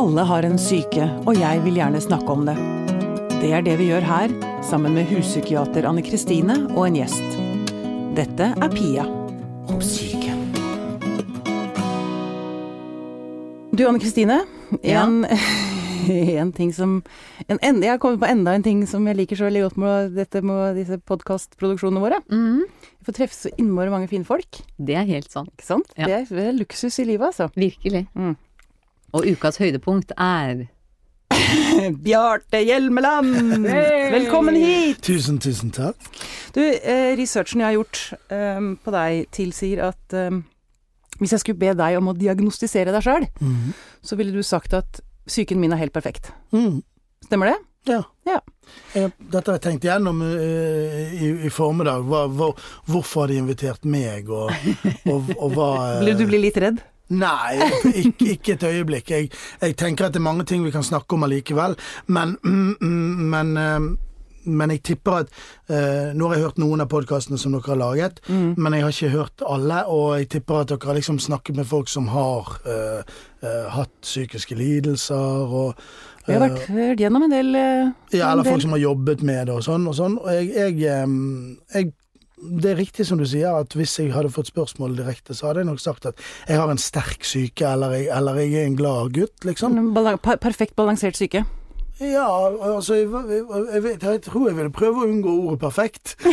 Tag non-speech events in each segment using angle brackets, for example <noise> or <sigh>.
Alle har en syke, og jeg vil gjerne snakke om det. Det er det vi gjør her, sammen med huspsykiater Anne Kristine og en gjest. Dette er Pia om syke. Du Anne Kristine, en, <laughs> en ting som en, en, Jeg har kommet på enda en ting som jeg liker så veldig godt med, dette, med disse podkastproduksjonene våre. Mhm. Vi får treffe så innmari mange fine folk. Det er helt sant. Ikke sant? Ja. Det, er, det er luksus i livet, altså. Virkelig. Mm. Og ukas høydepunkt er <laughs> Bjarte Hjelmeland! Velkommen hit! Tusen, tusen takk. Du, eh, researchen jeg har gjort eh, på deg tilsier at eh, hvis jeg skulle be deg om å diagnostisere deg sjøl, Mhm. så ville du sagt at psyken min er helt perfekt. Mm. Stemmer det? Ja. Ja. Jeg, dette har jeg tenkt gjennom uh, i, i formiddag. Hva, hva, hvorfor har de invitert meg, og, og, og hva <laughs> uh... Blir du blir litt redd? Nei, ikke, ikke et øyeblikk. Jeg, jeg tenker at det er mange ting vi kan snakke om allikevel, men, men, eh, men jeg tipper at eh, Nå har jeg hørt noen av podkastene som dere har laget, Mm. men jeg har ikke hørt alle, og jeg tipper at dere har liksom snakket med folk som har uh, uh, hatt psykiske lidelser og Vi har vært, hørt gjennom en del, uh, ja, eller folk del. som har jobbet med det og sånn. Og sånn. Og jeg, jeg, jeg Det er riktig som du sier, at hvis jeg hadde fått spørsmål direkte, så hadde jeg nok sagt at jeg har en sterk syke, eller jeg, eller jeg er en glad gutt, liksom. en per perfekt balansert syke. Ja, altså jeg, jeg, vet, jeg tror jeg ville prøve å unngå ordet perfekt. <laughs>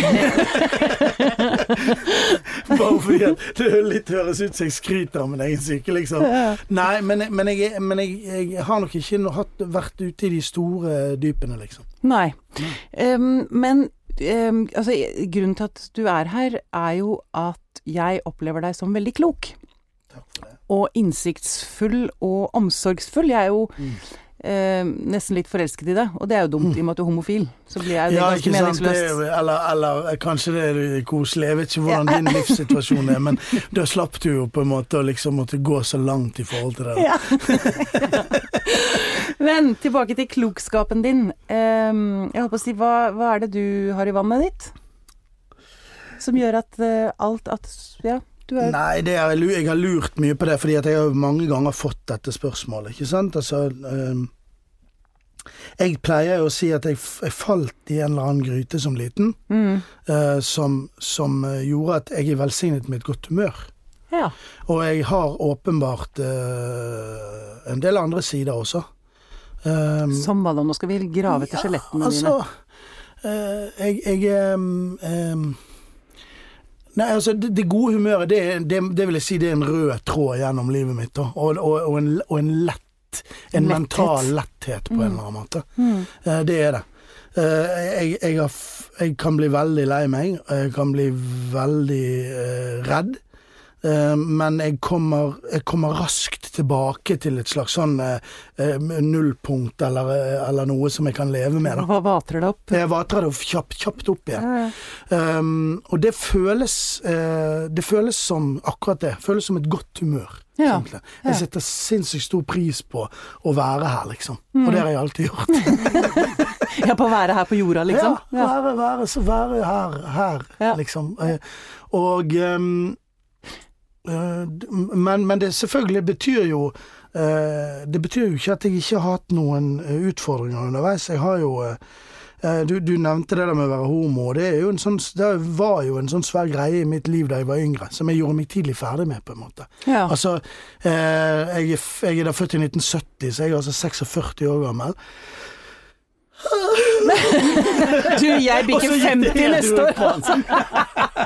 Bare fordi det litt høres ut som jeg skryter av min egen syke, liksom. Nei, men, men, jeg, men jeg, har nok ikke hatt, vært ute i de store dypene, liksom. Nei. Um, men altså, grunnen til at du er her, er jo at jeg opplever deg som veldig klok. Takk for det. Og innsiktsfull og omsorgsfull. Jeg er jo em, nesten litt forelsket i det, og det er jo dumt i og med at du er homofil. Så blir jeg det Ja, ganske meningsløst. jo- eller, eller kanskje det er koselig. Jeg vet ikke hvordan din livssituasjon er, men da slapp du jo på en måte å liksom måtte gå så langt i forhold til det. Ja. <laughs> Men tilbake til klokskapen din. Em, jeg holdt på å si, hva, hva er det du har i vannet ditt? Som gjør at uh, alt at Ja, er Nei, det er, jeg har lurt mye på det, fordi jeg har mange ganger fått dette spørsmålet. ikke sant? Altså, øh, jeg pleier jo å si at jeg, jeg falt i en eller annen gryte som liten, mm, øh, som, som eh, gjorde at jeg er velsignet med et godt humør. Ja. Og jeg har åpenbart øh, en del andre sider også. Um, Som hva da? Nå skal vi grave etter skjelettene altså, dine. Altså, jeg, jeg ehm, ehm, Nei, altså, det, det gode humøret, det, det, det vil jeg si det er en rød tråd gjennom livet mitt. Og, og, og, en, og en lett En Letthet. mental letthet på en eller annen måte. Mm. Uh, det er det. Uh, jeg, jeg, har, jeg kan bli veldig lei meg. Jeg kan bli veldig uh, redd. Eh, men jeg kommer, jeg kommer raskt tilbake til et slags sånn eh, eh, nullpunkt eller, eller noe som jeg kan leve med. Da. Hva vatrer det opp? Jeg vatrer det kjapt, kjapt opp igjen. Ja, ja. Um, og det føles, eh, det føles som akkurat det. Føles som et godt humør. Ja, ja. Jeg setter sinnssykt stor pris på å være her, liksom. Mm. Og det har jeg alltid gjort. <laughs> ja, på å være her på jorda, liksom? Ja, være, være, så være her, her liksom. Og um, men, men det selvfølgelig betyr jo eh, Det betyr jo ikke at jeg ikke har hatt noen eh, utfordringer underveis. Jeg har jo eh, eh, du, du nevnte det der med å være homo. Det, sånn, det var jo en sånn svær greie i mitt liv da jeg var yngre, som jeg gjorde meg tidlig ferdig med, på en måte. Ja. Altså, eh, jeg, jeg er da født i 1970, så jeg er altså 46 år gammel. <laughs> Du, jeg bikker 50 neste år!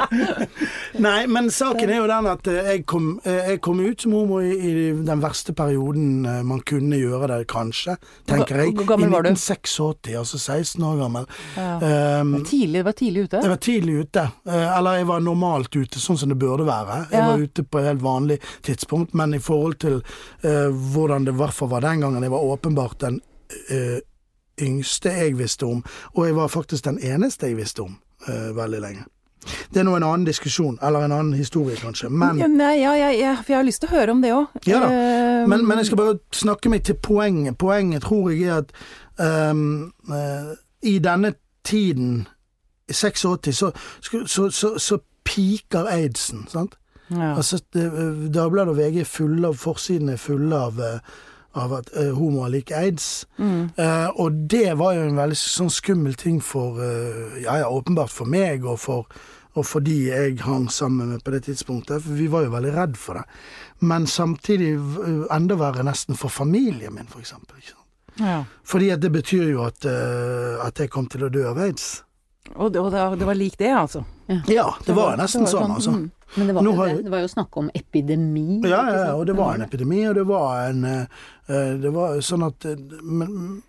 <laughs> Nei, men saken er jo den at eh, jeg kom, eh, jeg kom ut som homo i, i den verste perioden eh, man kunne gjøre det, kanskje, tenker jeg. Hvor gammel var du? I 1986, altså 16 år gammel. Ja. Um, Tidlig, det var tidlig ute. jeg var tidlig ute. Eller jeg var normalt ute, sånn som det burde være. Jeg Ja. var ute på et helt vanlig tidspunkt, men i forhold til uh, hvordan det i hvert fall var den gangen, jeg var åpenbart den eh, yngste jeg visste om, og jeg var faktisk den eneste jeg visste om uh, veldig lenge. Det er nå en annen diskusjon, eller en annen historie kanskje, men Ja, nei, ja, jeg, jeg, for jeg har lyst til å høre om det òg. Ja da. Men, men jeg skal bare snakke meg til poenget. Poenget tror jeg er at um, uh, i denne tiden, i 86, så, så, så, så, piker aidsen, sant? ja. Altså, eh, Dagbladet og VG er fulle av, forsidene er fulle av, eh, av at uh, homo er lik aids. Mm. Uh, og det var jo en veldig sånn skummel ting for uh, Ja, ja, åpenbart for meg og for, og for de jeg hang sammen med på det tidspunktet, for vi var jo veldig redd for det. Men samtidig enda verre nesten for familien min, for eksempel. Ikke sant? Ja. Fordi at det betyr jo at, at jeg kom til å dø av aids. Og, det, og det, var lik det, altså? Ja, det var nesten det var sånn, altså. mm. Men det var, jo har det. det var jo snakk om epidemi. Ja, ja, og det var en epidemi, og det var en eh, eh, Det var sånn at eh, Men,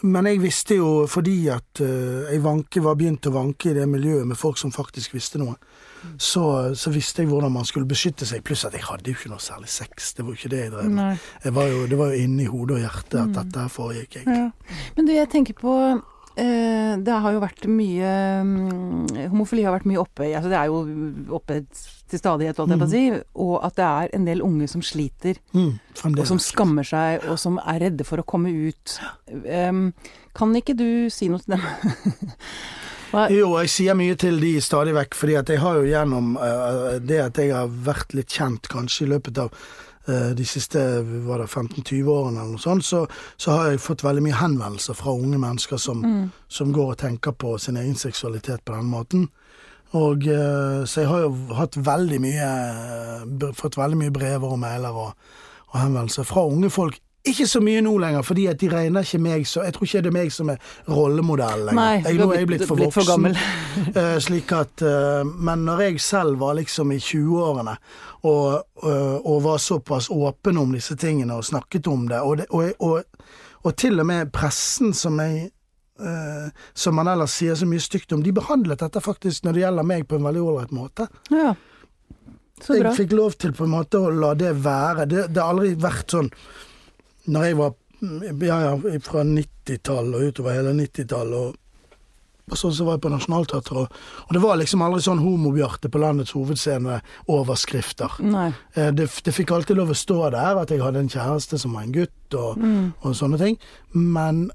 men jeg visste jo fordi at eh, jeg vanke, var begynt å vanke i det miljøet med folk som faktisk visste noe, så, så visste jeg hvordan man skulle beskytte seg. Pluss at jeg hadde jo ikke noe særlig sex. Det var jo ikke det jeg drev med. Det var jo inni hodet og hjertet at dette foregikk. Jeg. Ja. Men du, jeg tenker på Det har jo vært mye mm, Homofili har vært mye oppe altså Det er jo oppe til stadighet, holdt jeg på å si. Og at det er en del unge som sliter, Mm, og som skammer seg, og som er redde for å komme ut. Um, kan ikke du si noe til dem? <laughs> Jo, jeg sier mye til de stadig vekk, fordi at jeg har jo gjennom uh, det at jeg har vært litt kjent kanskje i løpet av eh, de siste 15-20 årene eller noe sånt, så, så har jeg fått veldig mye henvendelser fra unge mennesker som, som går og tenker på sin egen seksualitet på den måten. Og eh, Så jeg har jo hatt veldig mye eh, fått veldig mye brever og mailer og, og henvendelser fra unge folk. Ikke så mye nå lenger, fordi at de regner ikke meg så Jeg tror ikke det er meg som er rollemodell lenger. Nei, jeg, nå er jeg blitt for blitt for gammel. <laughs> Eh, slik at eh, Men når jeg selv var liksom i 20-årene og, eh, og var såpass åpen om disse tingene og snakket om det, og, det, og, og, og til og med pressen som jeg som man ellers sier så mye stygt om, de behandlet dette faktisk når det gjelder meg på en veldig ålreit måte. ja. Så bra. Jeg fikk lov til på en måte å la det være. Det, det har aldri vært sånn Når jeg var ja, ja, fra 90-tallet og utover hele 90-tallet og, og sånn så var jeg på Nationaltheatret, og, og det var liksom aldri sånn 'Homobjarte på landets hovedscene'-overskrifter. Eh, Det, det fikk alltid lov å stå der at jeg hadde en kjæreste som var en gutt, og, Mm. og sånne ting. Men,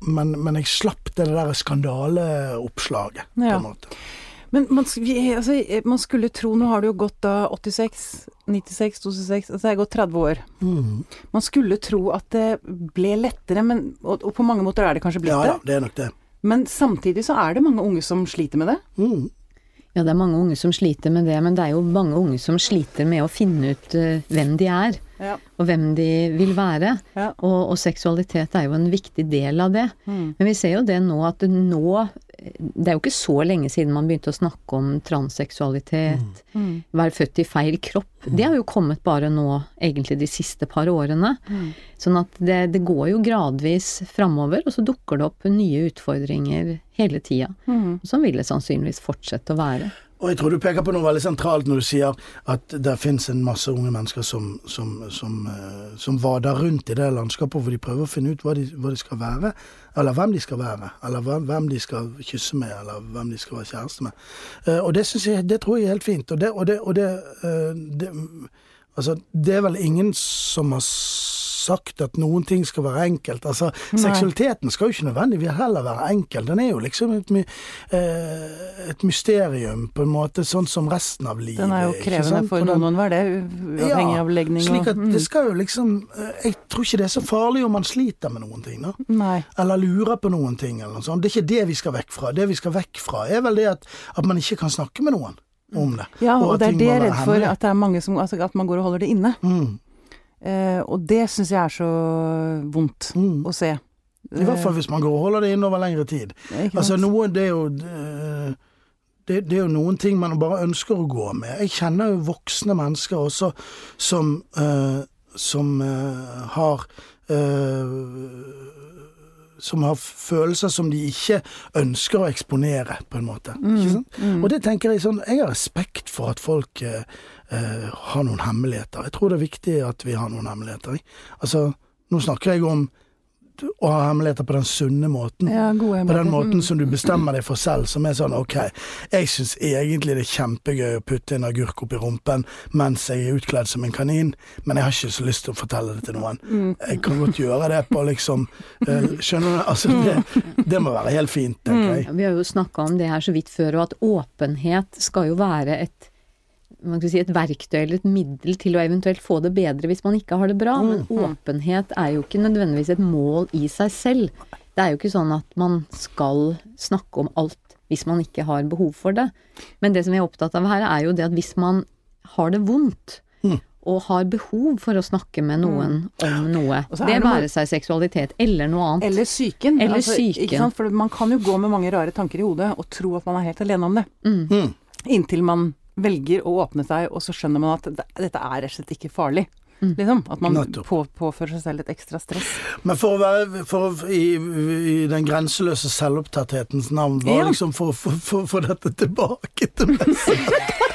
men, men jeg slapp det der skandaleoppslaget, på en måte. Men man, vi, altså, man skulle tro Nå har det jo gått da 86, 96, 26 Altså det er gått 30 år. Mm. Man skulle tro at det ble lettere, men, og, og på mange måter er det kanskje blitt Ja da, det. det er nok det. Men samtidig så er det mange unge som sliter med det. Mm. Ja, det er mange unge som sliter med det, men det er jo mange unge som sliter med å finne ut uh, hvem de er, Ja. og hvem de vil være. Ja. Og, og seksualitet er jo en viktig del av det. Mm. Men vi ser jo det nå at nå Det er jo ikke så lenge siden man begynte å snakke om transseksualitet, Mm. være født i feil kropp. Det har jo kommet bare nå, egentlig de siste par årene. Mm. Sånn at det, det går jo gradvis framover, og så dukker det opp nye utfordringer hele tida. Mm. Sånn vil det sannsynligvis fortsette å være. Og jeg tror du peker på noe veldig sentralt når du sier at det finnes en masse unge mennesker som, som, som, eh, som vader rundt i det landskapet hvor de prøver å finne ut hva de, hva de skal være, eller hvem de skal være, eller hvem, de skal kysse med, eller hvem de skal være kjæreste med. Eh, Og det jeg, det tror jeg er helt fint. Og det, og det, og det, eh, det Altså, det er vel ingen som har sagt at noen ting skal være enkelt. Altså, Nei. seksualiteten skal jo ikke nødvendigvis heller være enkel. Den er jo liksom et, eh, et mysterium, på en måte, sånn som resten av livet. Den er jo krevende for Og den- noen å være det, uavhengig Ja, av legning Slik at mm. det skal jo liksom eh, Jeg tror ikke det er så farlig om man sliter med noen ting, da. Nei. Eller lurer på noen ting, eller noe sånt. Det er ikke det vi skal vekk fra. Det vi skal vekk fra, er vel det at, at man ikke kan snakke med noen om det. Ja, og, og det er det jeg er redd for, at det er mange som Altså at man går og holder det inne. Mm, Eh, og det syns jeg er så vondt mm. å se. I hvert fall hvis man går og holder det inne over lengre tid. Eh, Altså noe, det er jo eh, det, det er jo noen ting man bare ønsker å gå med. Jeg kjenner jo voksne mennesker også som eh, som eh, har eh, som har følelser som de ikke ønsker å eksponere, på en måte. Sant? mm. Og det tenker jeg sånn Jeg har respekt for at folk eh, eh, har noen hemmeligheter. Jeg tror det er viktig at vi har noen hemmeligheter. Altså, nå snakker jeg om å ha hemmeligheter på den sunne måten Ja, gode på den måten Mm. som du bestemmer deg for selv, som er sånn ok, jeg syns egentlig det er kjempegøy å putte en agurk opp i rumpen mens jeg er utkledd som en kanin, men jeg har ikke så lyst til å fortelle det til noen. Mm. Jeg kan godt gjøre det på liksom eh, Skjønner du? Altså, det, det må være helt fint, tenker jeg. Vi har jo snakka om det her så vidt før, og at åpenhet skal jo være et si, et verktøy eller et middel til å eventuelt få det bedre hvis man ikke har det bra. Men åpenhet er jo ikke nødvendigvis et mål i seg selv. Det er jo ikke sånn at man skal snakke om alt hvis man ikke har behov for det. Men det som vi er opptatt av her, er jo det at hvis man har det vondt, Mm. og har behov for å snakke med noen om noe, det det være seg seksualitet eller noe annet. Eller psyken. Eller altså, psyken. For man kan jo gå med mange rare tanker i hodet og tro at man er helt alene om det. Mm. Mm. Inntil man velger å åpne seg, og så skjønner man at dette er rett og slett ikke farlig. Mm. Liksom. At man på, påfører seg selv litt ekstra stress. Men for å være for, å- i, i den grenseløse selvopptatthetens navn, var Ja. liksom for å få dette tilbake til meg.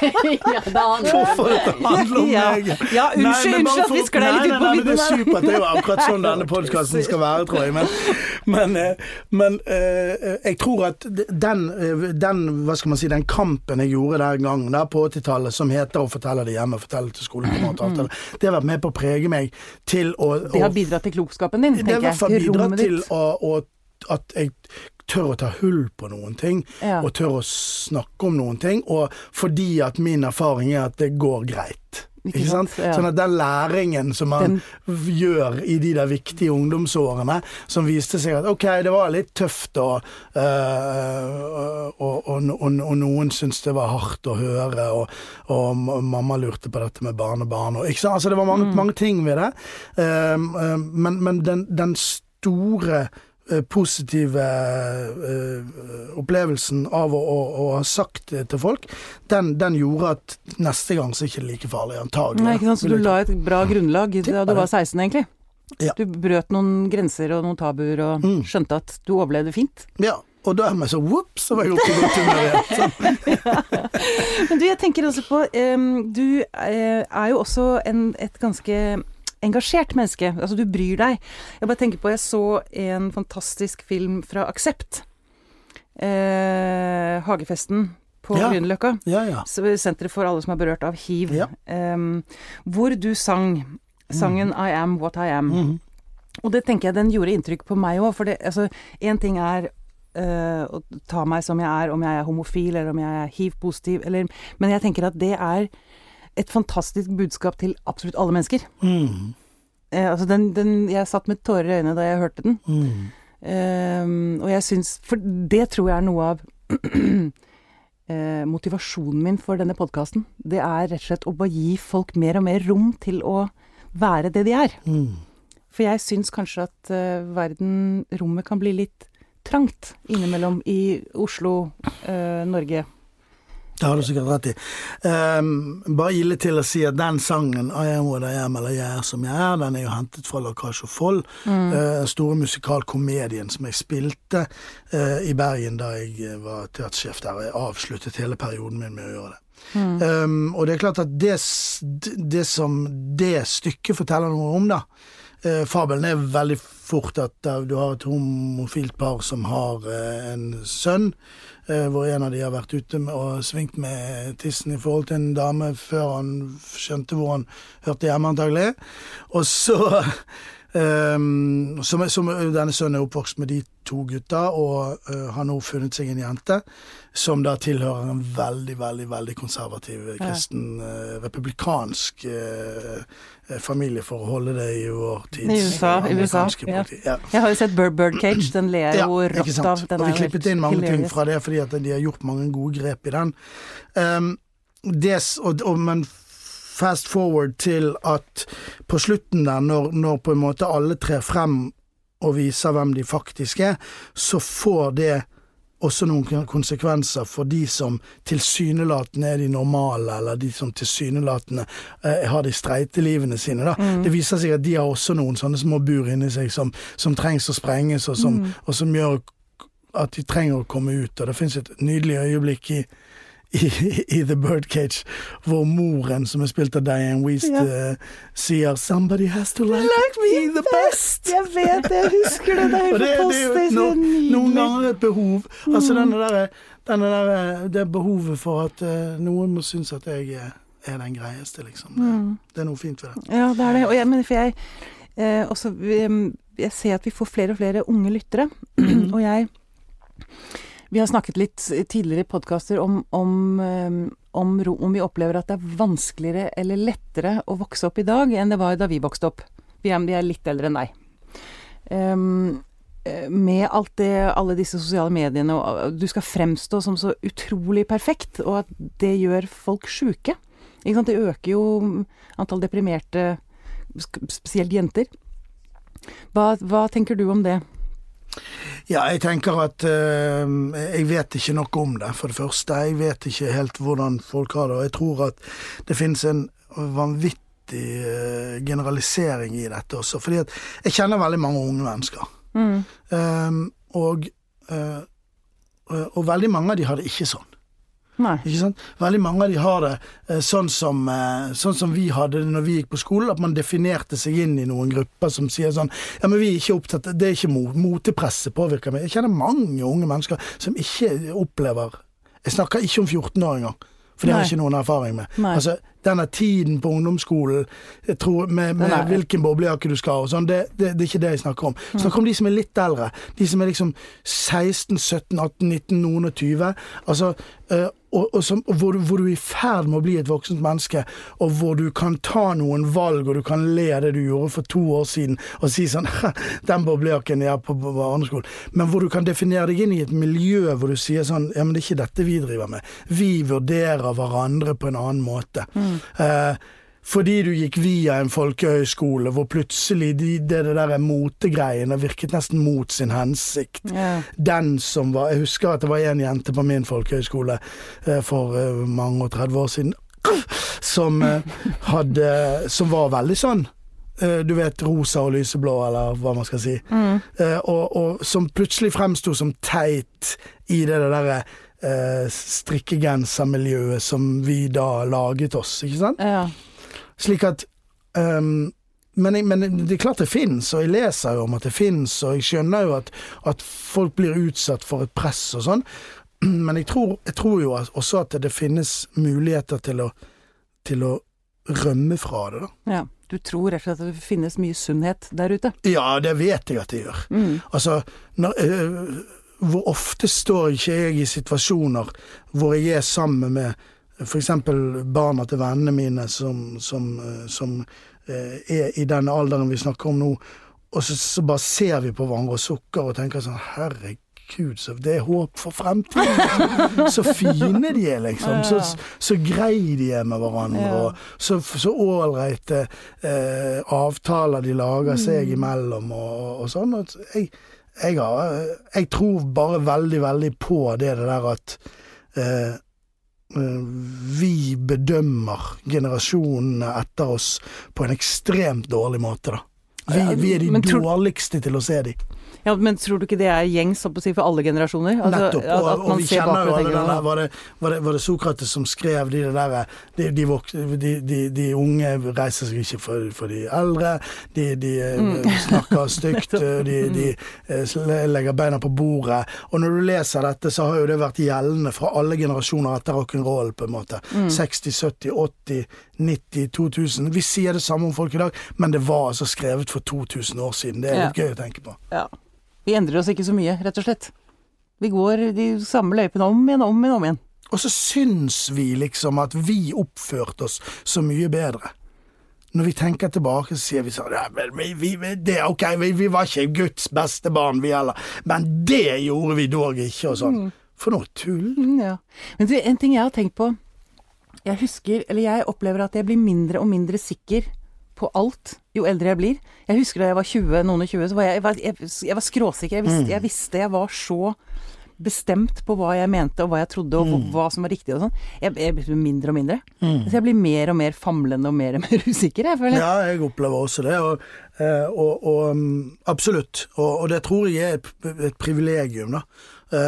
<laughs> ja, da, Hvorfor dette handler om Ja. meg? Ja, unnskyld, unnskyld at vi sklei litt på vidden Det er supert. Det er jo akkurat sånn denne <laughs> podkasten skal være, tror jeg. Men, men, eh, men eh, jeg tror at den, eh, den, hva skal man si, den kampen jeg gjorde den gangen der på 80-tallet, som heter å fortelle det hjemme, fortelle til skolekamerater, det der, det har vært med på å prege meg til å. Det har bidratt til klokskapen din, det har i hvert fall bidratt til å, å, at jeg tør å ta hull på noen ting, Ja. og tør å snakke om noen ting, og fordi at min erfaring er at det går greit. Ikke sant? Ja. Sånn at den læringen som man Den- gjør i de der viktige ungdomsårene, som viste seg at ok, det var litt tøft, og, øh, og, og, og, noen syntes det var hardt å høre, og, mamma lurte på dette med barnebarn, og ikke sant? Altså, det var mange, mange ting ved det, Um, um, men, men den, den store positive eh, opplevelsen av å, å, å ha sagt det til folk, den, den gjorde at neste gang så er det ikke like farlig, antagelig. Nei, ikke sant? Så du la et bra grunnlag da du var 16, egentlig. Ja. Du brøt noen grenser og noen tabuer, og Mm. skjønte at du overlevde fint. Ja, og dermed så whoops, så var jeg oppe i godt humør igjen. <laughs> ja. Men du, jeg tenker også på um, Du eh, er jo også en, et ganske engasjert menneske. Altså, du bryr deg. Jeg bare tenker på Jeg så en fantastisk film fra Aksept. Eh, Hagefesten på Ja. Grünerløkka. Ja, ja. Senteret for alle som er berørt av hiv. Ja. Eh, hvor du sang sangen 'I Am What I Am'. Mm. Og det tenker jeg den gjorde inntrykk på meg òg. For det, altså, én ting er Uh, å ta meg som jeg er, om jeg er homofil, eller om jeg er hiv-positiv, eller Men jeg tenker at det er et fantastisk budskap til absolutt alle mennesker. Mm. Eh, altså den, den Jeg satt med tårer i øynene da jeg hørte den. Mm. Eh, og jeg syns For det tror jeg er noe av <clears throat> eh, motivasjonen min for denne podkasten. Det er rett og slett å bare gi folk mer og mer rom til å være det de er. Mm. For jeg syns kanskje at eh, verden, rommet kan bli litt trangt innimellom i Oslo, eh, Norge. Det har du sikkert rett i. Um, bare ille til å si at den sangen 'I am what I am', eller 'Jeg er som jeg er', den er jo hentet fra La Cage aux Folles. Mm. uh, store musikalkomedien som jeg spilte uh, i Bergen da jeg eh, var teatersjef der. og Jeg avsluttet hele perioden min med å gjøre det. Mm. Um, og det er klart at det, det som det stykket forteller noe om, da eh, Fabelen er veldig fort at du har et homofilt par som har eh, en sønn, eh, hvor en av de har vært ute med, og svingt med tissen i forhold til en dame før han skjønte hvor han hørte hjemme, antagelig. Og så Um, som, som Denne sønnen er oppvokst med de to gutta, og uh, har nå funnet seg en jente som da tilhører en veldig, veldig veldig konservativ, kristen, uh, republikansk eh, eh, familie, for å holde det i vår tids I USA, i USA, ja. Ja. Jeg har jo sett Bird, Birdcage, den ler jeg jo ikke rått sant. av. Den og vi klippet inn mange ting fra det, fordi at de har gjort mange gode grep i den. Um, des, og, og, men fast forward til at på slutten der, når, når på en måte alle trer frem og viser hvem de faktisk er, så får det også noen konsekvenser for de som tilsynelatende er de normale, eller de som tilsynelatende eh, har de streite livene sine. Da. Mm. Det viser seg at de har også noen sånne små bur inni seg som, som trengs å sprenges, og som, Mm. og som gjør at de trenger å komme ut. Og det finnes et nydelig øyeblikk i, i, i The Birdcage hvor moren, som er spilt av Diane Weast, Ja. eh, sier 'Somebody has to like, me the best'. Jeg vet det, jeg husker det. Det er helt <laughs> fantastisk. no, noen ganger et behov. Altså Mm. denne der, denne der, det behovet for at uh, noen må synes at jeg er, er den greieste, liksom. Det, Mm. det er noe fint ved det. Ja, det er det. Og jeg, men for jeg eh, også, Jeg ser at vi får flere og flere unge lyttere. <clears throat> og jeg Vi har snakket litt tidligere i podkaster om, om, eh, om, om vi opplever at det er vanskeligere eller lettere å vokse opp i dag enn det var da vi vokste opp. Vi er, vi er litt eldre enn deg. Ehm, eh, med alt det, alle disse sosiale mediene, og du skal fremstå som så utrolig perfekt, og at det gjør folk sjuke. Det øker jo antall deprimerte, spesielt jenter. Hva, hva tenker du om det? Ja, jeg tenker at eh, jeg vet ikke noe om det, for det første. Jeg vet ikke helt hvordan folk har det. Og jeg tror at det finnes en vanvittig eh, generalisering i dette også. Fordi at jeg kjenner veldig mange unge mennesker. Mm. Eh, og, eh, og veldig mange av de har det ikke sånn. Nei. Ikke sant? Veldig mange av de har det eh, sånn som, eh, sånn som vi hadde det når vi gikk på skolen, at man definerte seg inn i noen grupper som sier sånn Ja, men vi er ikke opptatt Det er ikke mo- motepresset påvirker meg. Jeg kjenner mange unge mennesker som ikke opplever Jeg snakker ikke om 14-åringer, for det har jeg ikke noen erfaring med. Nei. Altså, denne tiden på ungdomsskolen tror, med, med hvilken boblejakke du skal ha og sånn, det, det, det er ikke det jeg snakker om. Jeg snakker om de som er litt eldre. De som er liksom 16, 17, 18, 19, noen og 20. Altså, eh, og, og, som, hvor, du- hvor du er i ferd med å bli et voksent menneske, og hvor du kan ta noen valg, og du kan le av det du gjorde for to år siden, og si sånn <laughs> Den boblejakken jeg på, på barneskolen. Men hvor du kan definere deg inn i et miljø hvor du sier sånn Ja, men det er ikke dette vi driver med. Vi vurderer hverandre på en annen måte. Eh, fordi du gikk via en folkehøyskole hvor plutselig de, det, det der motegreiene virket nesten mot sin hensikt. Yeah. Den som var Jeg husker at det var en jente på min folkehøyskole eh, for eh, mange og 30 år siden <clears throat> som eh, hadde Som var veldig sånn du vet rosa og lyseblå, eller hva man skal si. Eh, og, og som plutselig fremsto som teit i det derre eh, strikkegensermiljøet som vi da laget oss, ikke sant? Ja. Slik at um, men, jeg, men det er klart det fins, og jeg leser jo om at det fins, og jeg skjønner jo at, at folk blir utsatt for et press og sånn, <clears throat> men jeg tror, jeg tror jo også at det finnes muligheter til å, til å rømme fra det, da. ja. Du tror rett og slett at det finnes mye sunnhet der ute. Ja, det vet jeg at det gjør. Mm. Altså, når, øh, hvor ofte står ikke jeg i situasjoner hvor jeg er sammen med f.eks. barna til vennene mine som, som, øh, som øh, er i den alderen vi snakker om nå, og så, så bare ser vi på hverandre og sukker og tenker sånn Herregud, så det er håp for fremtiden. <laughs> Så fine de er, liksom. Så, så greie de er med hverandre. Og så så ålreite eh, avtaler de lager seg imellom og, og sånn. Jeg, jeg, jeg tror bare veldig, veldig på det, det der at eh, eh, vi bedømmer generasjonene etter oss på en ekstremt dårlig måte, da. Vi, vi er de tror- dårligste til å se de. Ja, men tror du ikke det er gjengs si, for alle generasjoner? Altså, Nettopp. Og, at og vi ser kjenner jo alle den der var det, var, det, var det Sokrates som skrev de der de, de, de, de, de unge reiser seg ikke for, for de eldre, de, de eh, Mm. snakker <laughs> stygt, de, de eh, legger beina på bordet. Og når du leser dette, så har jo det vært gjeldende fra alle generasjoner etter rock'n'roll, på en måte. Mm. 60, 70, 80, 90, 2000. Vi sier det samme om folk i dag, men det var altså skrevet for 2000 år siden. Det er litt gøy å tenke på. Ja. Vi endrer oss ikke så mye, rett og slett. Vi går de samme løypene om igjen, om igjen, om igjen. Og så syns vi liksom at vi oppførte oss så mye bedre. Når vi tenker tilbake, så sier vi sånn ja, men vi, vi, det, Ok, vi, vi var ikke Guds beste barn, vi heller, men det gjorde vi dog ikke, og sånn. For noe tull. Mm, ja. Men du, en ting jeg har tenkt på Jeg husker, eller jeg opplever at jeg blir mindre og mindre sikker på alt jo eldre jeg blir. Jeg husker da jeg var 20, noen og 20, så var jeg, jeg, var, jeg, jeg var skråsikker. Jeg visste, jeg visste jeg var så bestemt på hva jeg mente og hva jeg trodde og hva- hva som var riktig og sånn. Jeg, jeg blir mindre og mindre. Så jeg blir mer og mer famlende og mer og mer <laughs> usikker, jeg føler. Ja, jeg opplever også det, og, eh, og, og mm, absolutt. Og, og det tror jeg er et, et privilegium, da. Eh,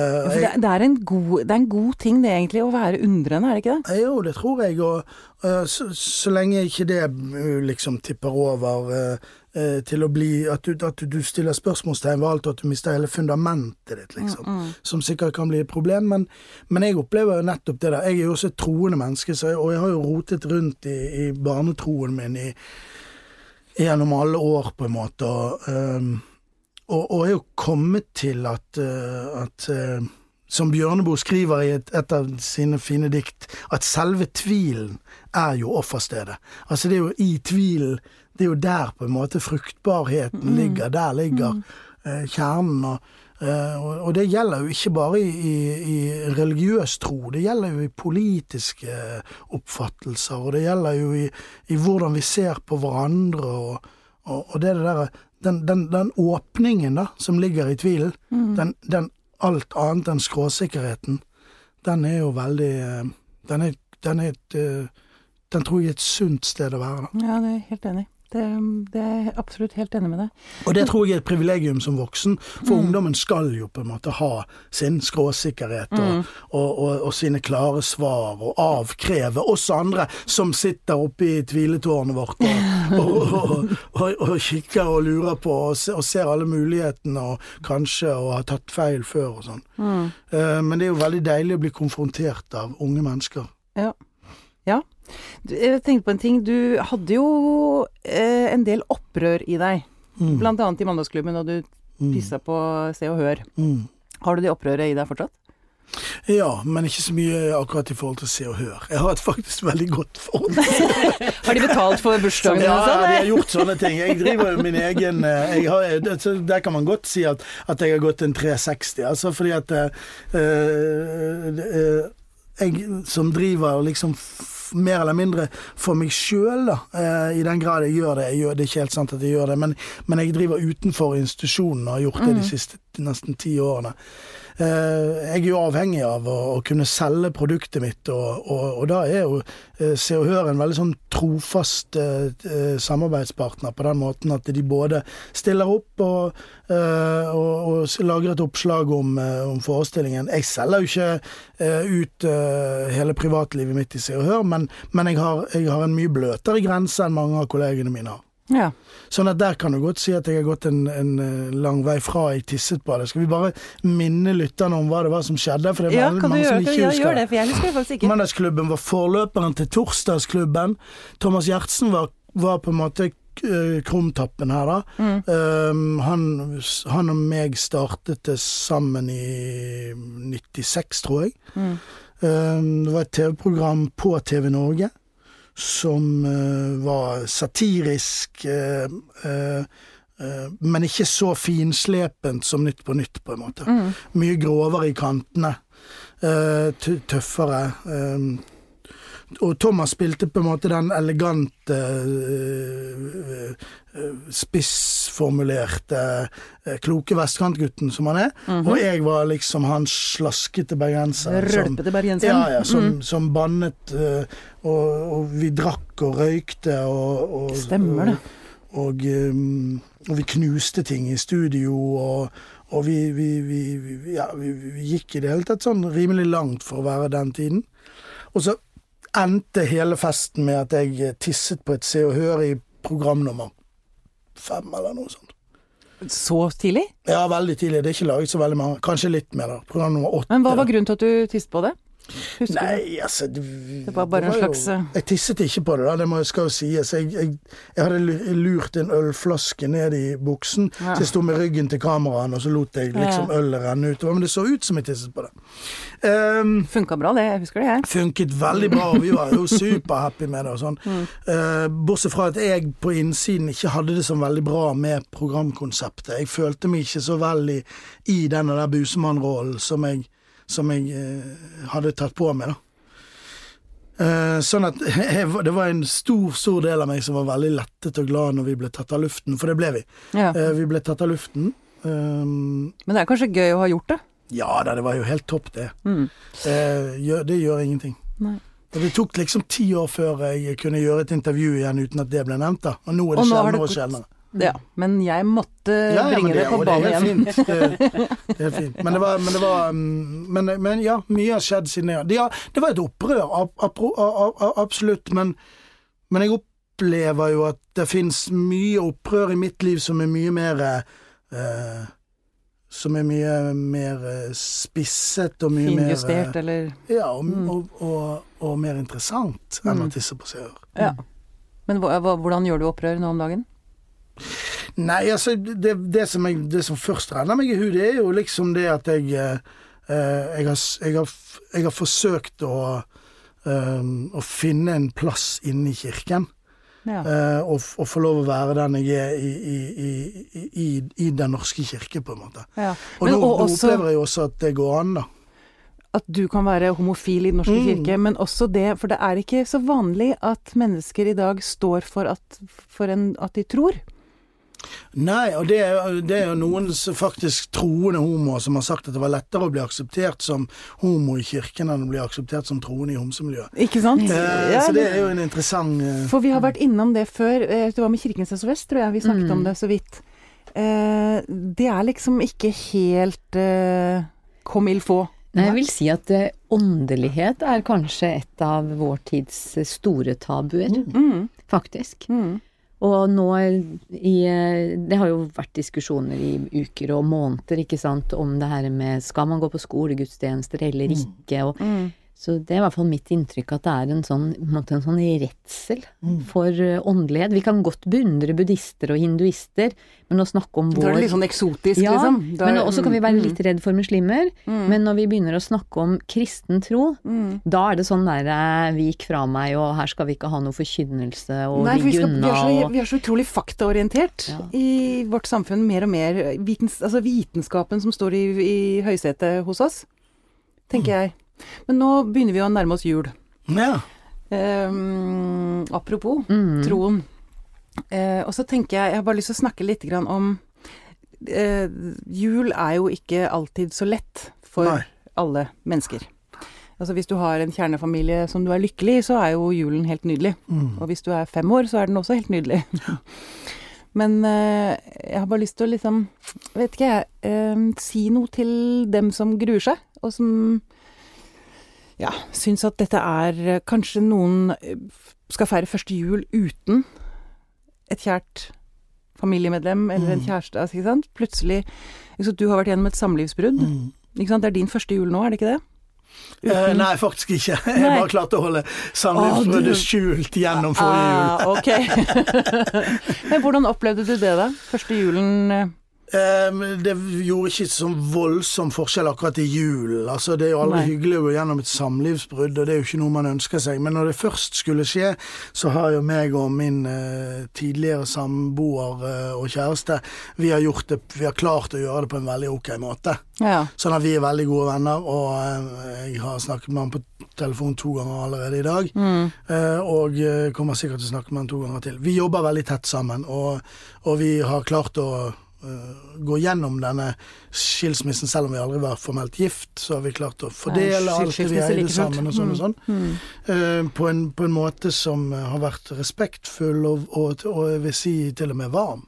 Ja, det, det, er en god, det er en god ting det egentlig, å være undrende, er det ikke det? Jo, det tror jeg, og uh, så, så lenge ikke det eh, liksom tipper over uh, uh, til å bli at du, at du stiller spørsmålstegn ved alt, og at du mister hele fundamentet ditt, liksom. Som sikkert kan bli et problem, men, men jeg opplever jo nettopp det der. Jeg er jo også et troende menneske, jeg, og jeg har jo rotet rundt i, i barnetroen min i, gjennom alle år, på en måte. Og, ehm, og, og er jo kommet til at, eh, at eh, som Bjørneboe skriver i et, et, av sine fine dikt, at selve tvilen er jo offerstedet. Altså det er jo i tvilen, det er jo der på en måte fruktbarheten mm. ligger. Der ligger mm. eh, kjernen. Og, eh, og, det gjelder jo ikke bare i, i, i, religiøs tro, det gjelder jo i politiske oppfattelser, og det gjelder jo i, i hvordan vi ser på hverandre, og, og det der den, den, den, åpningen da, som ligger i tvilen, mm. den, den, alt annet enn skråsikkerheten, den er jo veldig eh, Den er, den er et eh, Den tror jeg er et sunt sted å være, da. Ja, det er jeg helt enig. Det, det, er jeg absolutt helt enig med deg. Og det tror jeg er et privilegium som voksen, for mm. ungdommen skal jo på en måte ha sin skråsikkerhet og, mm. og, og, og, sine klare svar, og avkreve oss andre som sitter oppe i tviletårnet vårt og, <laughs> kikker og lurer på og, ser alle mulighetene og kanskje og har tatt feil før og sånn. Mm. Uh, men det er jo veldig deilig å bli konfrontert av unge mennesker. Ja. Ja. Jeg tenkte på en ting. Du hadde jo eh, en del opprør i deg. Mm. Blant annet i Mandagsklubben, og du mm. pissa på Se og Hør. Mm. Har du det opprøret i deg fortsatt? Ja, men ikke så mye akkurat i forhold til Se og Hør. Jeg har et faktisk veldig godt forhold. <laughs> har de betalt for bursdagen? Ja, ja, de har gjort sånne ting. Jeg driver jo min egen eh, har, altså, Der kan man godt si at, at, jeg har gått en 360, altså fordi at uh, uh, jeg som driver liksom mer eller mindre for meg sjøl, da. Eh, I den grad jeg gjør det. Jeg gjør, det er ikke helt sant at jeg gjør det, men, men jeg driver utenfor institusjonen og har gjort det de mm. siste nesten ti årene. Eh, jeg er jo avhengig av å, å kunne selge produktet mitt, og, og, og da er jo eh, Se og Hør en veldig sånn trofast eh, eh, samarbeidspartner på den måten at de både stiller opp og, eh, og lager et oppslag om, om, forestillingen. Jeg selger jo ikke eh, ut hele privatlivet mitt i Se og Hør, men, men jeg, har, jeg har en mye bløtere grense enn mange av kollegene mine har. Ja. Sånn at der kan du godt si at jeg har gått en, en eh, lang vei fra jeg tisset på det. Skal vi bare minne lytterne om hva det var som skjedde? For det var ja, kan mange du som ikke husker det. For jeg husker det faktisk ikke. Mandagsklubben var forløperen til Torsdagsklubben. Thomas Gjertsen var, var på en måte uh, krumtappen her, da. Mm. Um, han, han, og meg startet det sammen i 96, tror jeg. Mm. Um, det var et TV-program på TV Norge som uh, var satirisk, uh, uh, men ikke så finslepent som Nytt på Nytt, på en måte. Mm. Mye grovere i kantene. tøffere. Og Thomas spilte på en måte den elegante spissformulerte, kloke vestkantgutten som han er. Mm -hmm. Og jeg var liksom han slaskete bergenser. Rølpete bergenser. Ja, ja, som, mm. som bannet og, og, vi drakk og røykte og, og Stemmer det. Og, og, og, vi knuste ting i studio, og, vi, vi, vi, ja, vi, gikk i det hele tatt sånn rimelig langt for å være den tiden. Og så endte hele festen med at jeg tisset på et Se og Hør i programnummer fem, eller noe sånt. Så tidlig? Ja, veldig tidlig. Det er ikke laget så veldig mange. Kanskje litt mer, da. Program nummer åtte. Men hva var grunnen til at du tisset på det? Husker Nei, altså det, det var bare det var en slags jo, eh, Jeg tisset ikke på det, da, det må, skal jo sies. Jeg, jeg, jeg, hadde lurt en ølflaske ned i buksen, ja. så jeg sto med ryggen til kameraet, og så lot jeg liksom ja. ølet renne utover. Men det så ut som jeg tisset på det. Um, Funka bra, det. Jeg husker det, jeg. Funket veldig bra, og vi var jo superhappy med det og sånn. Mm. Uh, bortsett fra at jeg på innsiden ikke hadde det så veldig bra med programkonseptet. Jeg følte meg ikke så veldig i den der busemann-rollen som jeg som jeg eh, hadde tatt på meg. Eh, sånn at <laughs> jeg, det var en stor, stor del av meg som var veldig lettet og glad når vi ble tatt av luften, for det ble vi. Ja. Eh, vi ble tatt av luften. Um, Men det er kanskje gøy å ha gjort det? Ja da, det var jo helt topp, det. Mm. Gjør, det gjør ingenting. Nei. Det tok liksom ti år før jeg kunne gjøre et intervju igjen uten at det ble nevnt. da. Og nå er det sjeldnere og sjeldnere. Ja, men jeg måtte ja, ja, bringe det, det, på banen igjen. Fint. Det, <laughs> det er fint. Men det var, men, det var men, men, ja, mye har skjedd siden det. Ja, det var et opprør, absolutt. Men, men jeg opplever jo at det fins mye opprør i mitt liv som er mye mer eh, Som er mye mer eh, spisset og mye Finjustert, mer eller Ja, og, mm. og, og, og, mer interessant enn mm. å tisse på seer. Ja. Men hvordan gjør du opprør nå om dagen? Nei, altså det, det, som jeg, det, som først renner meg i hu, det er jo liksom det at jeg eh, jeg, har, jeg, har, har forsøkt å, eh, å finne en plass inne i kirken. Ja. eh, og, og få lov å være den jeg er i, i, i, i, i Den norske kirke, på en måte. ja. Og nå, og nå også opplever jeg også at det går an, da. at du kan være homofil i Den norske Mm. kirke, men også det For det er ikke så vanlig at mennesker i dag står for at, for en, at de tror. Nei, og det er, det er jo noen faktisk troende homoer som har sagt at det var lettere å bli akseptert som homo i kirken enn å bli akseptert som troende i homsemiljøet. Ikke sant? Eh, Ja, så det er jo en interessant eh, For vi har vært innom det før. eh, Det var med Kirkens SOS, tror jeg. Vi snakket Mm. om det så vidt. Eh, det er liksom ikke helt eh, comme il faut. Nei, jeg vil si at eh, åndelighet er kanskje et av vår tids eh, store tabuer, Mm. faktisk. Mm. Og nå i eh, Det har jo vært diskusjoner i uker og måneder, ikke sant, om det her med skal man gå på skolegudstjenester eller ikke, og Mm. Så det er i hvert fall mitt inntrykk at det er en sånn, en måte en sånn redsel Mm. for eh, åndelighet. Vi kan godt beundre buddhister og hinduister, men å snakke om vår Da er det litt sånn eksotisk, ja, liksom. Da men også kan vi være mm, litt redd for muslimer. mm, Men når vi begynner å snakke om kristen tro, mm. da er det sånn der Vi vik fra meg, og her skal vi ikke ha noe forkynnelse, og Nei, vi, vi, unna, og vi er så utrolig faktaorientert Ja. i vårt samfunn. Mer og mer vitens, altså vitenskapen som står i, i høysetet hos oss, tenker jeg. Men nå begynner vi å nærme oss jul. Ja. Ehm, apropos mm, troen. Eh, og så tenker jeg, jeg har bare lyst til å snakke litt grann om eh, Jul er jo ikke alltid så lett for Nei. alle mennesker. Altså Hvis du har en kjernefamilie som du er lykkelig i, så er jo julen helt nydelig. Mm. Og hvis du er fem år, så er den også helt nydelig. <laughs> Men eh, jeg har bare lyst til å liksom, vet ikke jeg, eh, si noe til dem som gruer seg, og som ja, syns at dette er eh, Kanskje noen eh, skal feire første jul uten et kjært familiemedlem eller en Mm. kjæreste. Altså, ikke sant? Plutselig ikke Du har vært gjennom et samlivsbrudd. Mm. Ikke sant? Det er din første jul nå, er det ikke det? Eh, nei, faktisk ikke. <laughs> Jeg Nei. bare klarte å holde samlivsbruddet skjult gjennom forrige jul. Ah, ok. <laughs> <laughs> Men hvordan opplevde du det, da? Første julen det gjorde ikke så voldsom forskjell akkurat i julen. Altså, det er jo aldri Nei. hyggelig å gå gjennom et samlivsbrudd, og det er jo ikke noe man ønsker seg. Men når det først skulle skje, så har jo meg og min eh, tidligere samboer eh, og kjæreste vi har, gjort det, vi har klart å gjøre det på en veldig ok måte. Ja. Sånn at vi er veldig gode venner, og eh, jeg har snakket med han på telefon to ganger allerede i dag. Mm. Eh, og eh, kommer sikkert til å snakke med han to ganger til. Vi jobber veldig tett sammen, og, og vi har klart å gå gjennom denne skilsmissen, selv om vi aldri var formelt gift, så har vi klart å fordele Nei, alt det vi eide like sammen og sånn og sånn. Mm. uh, på, en, på en måte som eh, har vært respektfull og, og, og jeg vil si til og med varm.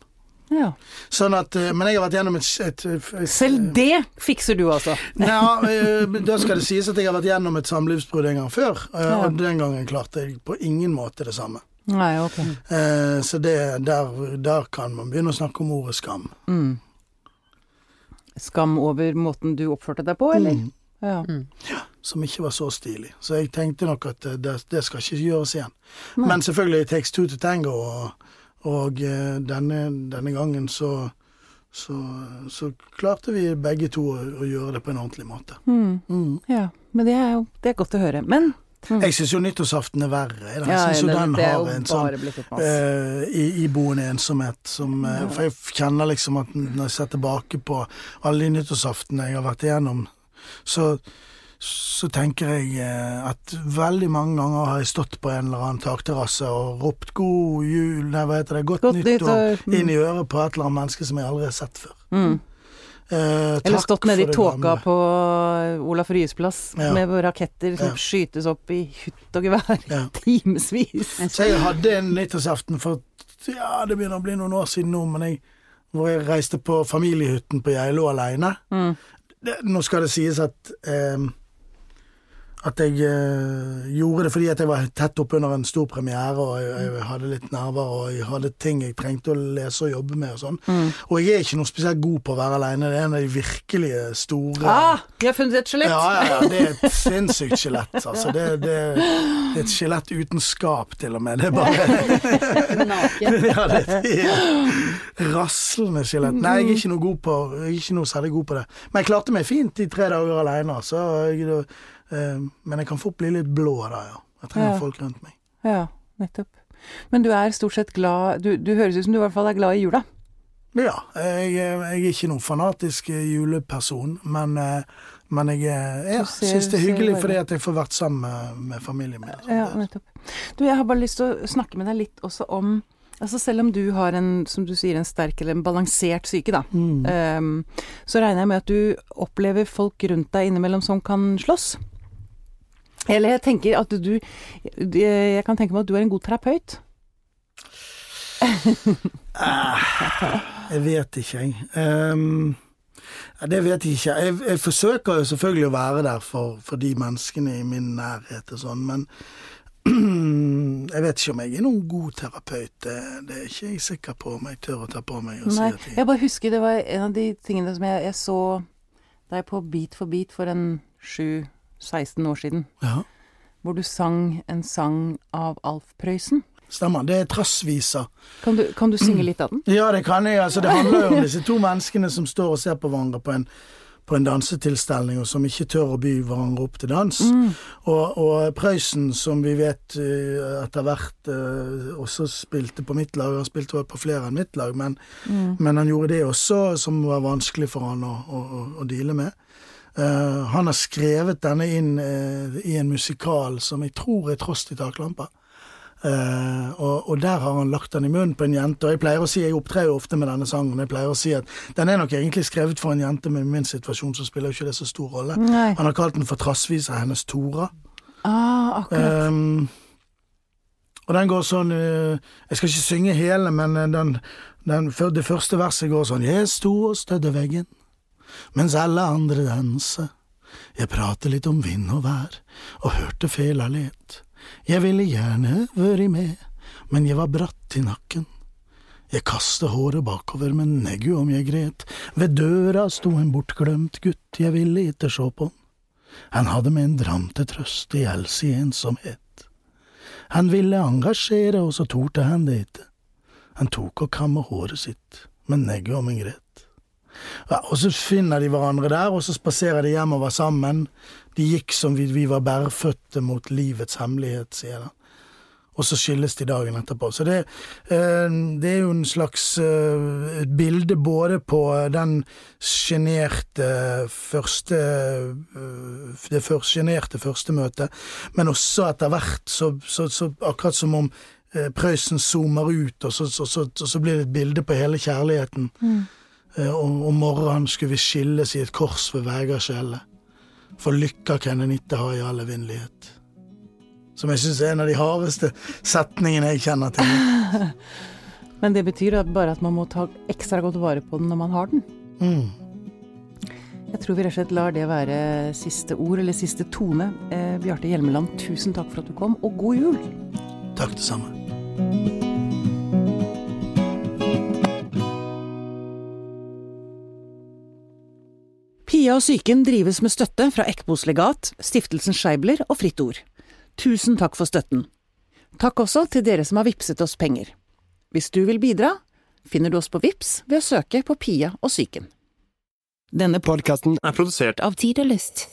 ja. Sånn at, eh, men jeg har vært gjennom et, et, et, Selv det fikser du, altså. Eh, da skal det sies at jeg har vært gjennom et samlivsbrudd en gang før, eh, Ja. og den gangen klarte jeg på ingen måte det samme. Nei, ok. Eh, så det, der, der kan man begynne å snakke om ordet skam. Mm. Skam over måten du oppførte deg på, eller? Mm, Ja. mm. som ikke var så stilig. Så jeg tenkte nok at eh, det, det skal ikke gjøres igjen. Nei. Men selvfølgelig, it takes two to tango, og, og eh, denne, denne gangen så, så, så klarte vi begge to å, å gjøre det på en ordentlig måte. Mm. Mm. ja. Men det er jo det er godt å høre. Men mm. Jeg syns jo nyttårsaften er verre. Jeg ja, synes jo den er har en sånn eh, i, iboende ensomhet. Som, eh, for jeg kjenner liksom at når jeg ser tilbake på alle de nyttårsaftene jeg har vært igjennom, så, så tenker jeg eh, at veldig mange ganger har jeg stått på en eller annen takterrasse og ropt 'god jul', nei, hva heter det, 'godt, Godt nyttår', nyttår, mm. inn i øret på et eller annet menneske som jeg aldri har sett før. Mm. Eh, Eller takk stått nede i tåka gamle. på Olaf Ryes plass Ja. med raketter som Ja. skytes opp i hutt og gevær i Ja. timevis. Så jeg hadde en nyttårsaften for ja, det begynner å bli noen år siden nå, men jeg, hvor jeg reiste på familiehytten på Geilo alene. Mm. det, nå skal det sies at eh, at jeg uh, gjorde det fordi at jeg var tett oppunder en stor premiere, og jeg, jeg hadde litt nerver, og jeg hadde ting jeg trengte å lese og jobbe med og sånn. Og jeg er ikke noe spesielt god på å være aleine. Det er en av de virkelige store Ah, vi har funnet et skjelett! Ja, ja, ja. Det er et <laughs> sinnssykt skjelett. Altså. Det, det, det er et skjelett uten skap, til og med. Det er bare <laughs> Naken. <laughs> ja, det er raslende skjelett. Nei, jeg er ikke noe god på Jeg er ikke noe særlig god på det. Men jeg klarte meg fint i tre dager aleine, altså. jeg, Men jeg kan fort bli litt blå da, ja. Jeg trenger Ja. folk rundt meg. Ja, nettopp. Men du er stort sett glad Du, du høres ut som du i hvert fall er glad i jula. Ja, jeg, jeg er ikke noen fanatisk juleperson, men, eh, men jeg, ja, syns det er hyggelig fordi at jeg får vært sammen med, med familien min. Ja, nettopp. Du, jeg har bare lyst til å snakke med deg litt også om Altså selv om du har en, som du sier, en sterk eller en balansert syke, da, Mm. um, så regner jeg med at du opplever folk rundt deg innimellom som kan slåss. Eller jeg tenker at du Jeg kan tenke meg at du er en god terapeut. Jeg vet ikke, jeg. Um, det vet jeg ikke. Jeg, jeg forsøker jo selvfølgelig å være der for, for de menneskene i min nærhet og sånn, men <clears throat> jeg vet ikke om jeg er noen god terapeut. Det, det er ikke jeg sikker på om jeg tør å ta på meg si Nei, at jeg bare husker det var en av de tingene som jeg, jeg så deg på Beat for beat for en 7-16 år siden. ja, Hvor du sang en sang av Alf Prøysen. Stemmer. Det er trassvisa. Kan du, kan du synge litt av den? Ja, det kan jeg. Altså, det <laughs> handler jo om disse to menneskene som står og ser på hverandre på en, på en dansetilstelning, og som ikke tør å by hverandre opp til dans. Og, og Prøysen, som vi vet uh, etter hvert uh, også spilte på mitt lag, han spilte vel på flere enn mitt lag, men, men han gjorde det også, som var vanskelig for han å, å, å, å deale med. Eh, han har skrevet denne inn uh, i en musikal som jeg tror er Trost i taklampa. Uh, og, og der har han lagt den i munnen på en jente. Og jeg pleier å si, jeg opptrer jo ofte med denne sangen, jeg pleier å si at den er nok egentlig skrevet for en jente, men i min situasjon så spiller jo ikke det så stor rolle. Nei. Han har kalt den for Trassvisa hennes Tora. Ah, akkurat. Um, og den går sånn Jeg skal ikke synge hele, men den, den, det første verset går sånn Jeg sto og stødde veggen mens alle andre dansa. Jeg pratet litt om vind og vær og hørte fela let. Jeg ville gjerne vært med, men jeg var bratt i nakken. Jeg kastet håret bakover, men neggu om jeg gret. Ved døra sto en bortglemt gutt, jeg ville ikke sjå på han. Han hadde med en dram til trøst i all si ensomhet. Han ville engasjere, og så torde han det ikke. Han tok og kamme håret sitt, men neggu om en gret. Ja, og så finner de hverandre der, og så spaserer de hjemover sammen. De gikk som vi, vi var bærfødte mot livets hemmelighet, sier han. Og så skilles de dagen etterpå. Så det, eh, det er jo en slags eh, et bilde både på den sjenerte første eh, Det sjenerte første møtet, men også etter hvert så, så, så akkurat som om Prøysen zoomer ut, og så, så, blir det et bilde på hele kjærligheten. Eh, Om, om morgenen skulle vi skilles i et kors ved Vegaskjellet. For lykka kan en ikke ha i all evinnelighet. Som jeg syns er en av de hardeste setningene jeg kjenner til. <laughs> Men det betyr bare at man må ta ekstra godt vare på den når man har den. Mm. Jeg tror vi rett og slett lar det være siste ord, eller siste tone. Eh, Bjarte Hjelmeland, tusen takk for at du kom, og god jul! Takk, det samme. Pia og psyken drives med støtte fra Ekbos legat, Stiftelsen Scheibler og Fritt Ord. Tusen takk for støtten. Takk også til dere som har vipset oss penger. Hvis du vil bidra, finner du oss på Vips ved å søke på Pia og psyken. Denne podkasten er produsert av Tid og Lyst.